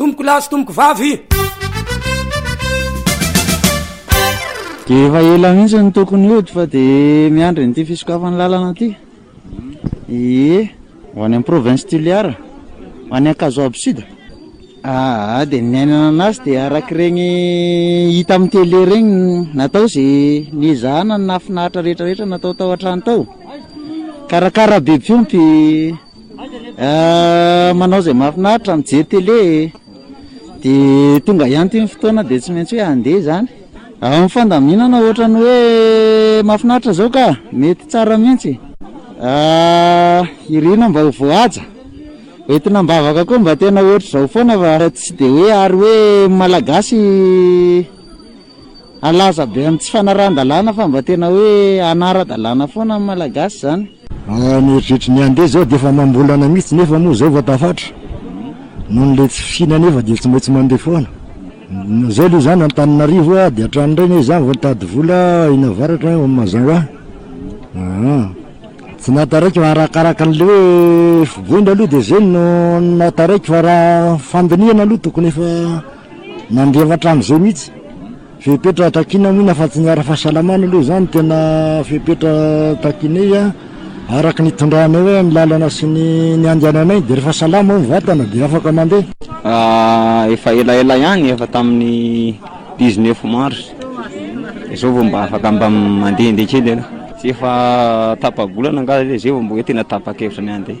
Tompoko lahy sy tompoko vavy. Dia efa ela mihitsy ny tokony hody fa dia miandry an'ity fisokafan'ny lalana ity. Ie, ho any amin'ny province Toliara, ho any Ankazoabo Sud. Aa, dia ny niainana anazy dia araka ireny hita amin'ny télé ireny, natao izay niezahana ny nahafinaritra rehetra rehetra natao tao an-trano tao. Karakara be mpiompy. Ah, manao izay mahafinaritra, mijery télé e, de tonga ihany ity ny fotoana de tsy maintsy hoe handeha izany, ao amin'ny fandaminana ohatran'ny hoe mahafinaritra izao ka, mety tsara mihintsy, ah irina mba ho voahaja, hoentina am-bavaka koa mba tena ohatr'izao foana fa tsy dia hoe ary hoe ny Malagasy Halaza be amin'ny tsy fanarahan-dalàna fa mba tena hoe hanara-dalàna foana ny Malagasy izany. Raha ny eritreritry ny andeha izao dia efa amam-bolana mihitsy nefa moa izao vao tafatra. Noho ny letsy fisiana anefa dia tsy maintsy mandeha foana. Izao aloha izany Antananarivo dia hatrany indray nefa izaho vao nitady vola eny avaratra ao Mazangaha. Aa. Tsy nahataraiko arakaraka an'ilay hoe fiboina aloha dia izay no nahataraiko fa raha fandinihana aloha tokony efa. Nandeha avy hatramin'izay mihitsy. Fepetra takiana moa ny afa-tsy ny ara-pahasalamana aloha izany tena fepetra takinay an, araka ny hitondranay hoe ny lalana sy ny ny handehananay dia rehefa salama ny vatana dia afaka mandeha. Efa elaela ihany efa tamin'ny dix neuf mars izao vao mba afaka mba mandehandeha kely aloha. Tsy efa tapa-bolana angaha zay vao mba hoe tena tapa-kevitra ny handeha.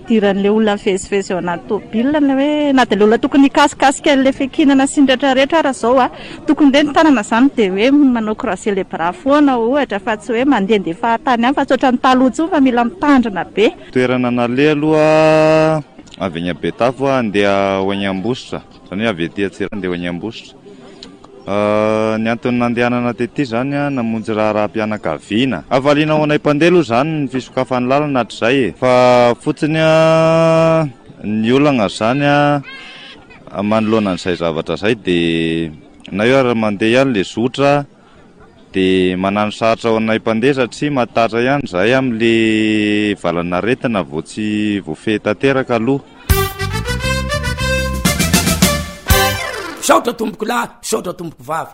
Hidiran'ilay olona mivezivezy ao anaty tomobilina ilay hoe na dia ilay olona tokony hikasikasika an'ilay fiankinana sy ny rehetra rehetra ary izao an! tokony hoe ny tanana izany dia hoe manao croiser les bras foana ohatra fa tsy hoe mandehandeha fahatany ihany fa tsy ohatran'ny taloha intsony fa mila mitandrina be. Toerana naleha aloha avy any Betafo aho handeha ho any Ambositra. izany hoe avy ety Antsirabe handeha ho any Ambositra. Ny antony nandehanana tety izany, namonjy raharaham-pianakaviana. Hafaliana ho anay mpandeha aloha izany ny fisokafan'ny lalana hatrizay e! Fa fotsiny ny olana izany manoloana an'izay zavatra izay dia na eo ary mandeha ihany ilay zotra. Dia manano sarotra ho anay mpandeha satria mahatatra ihany izahay amin'ilay valan'aretina vao tsy voafehy tanteraka aloha. Misaotra tompokolahy, misaotra tompokovavy.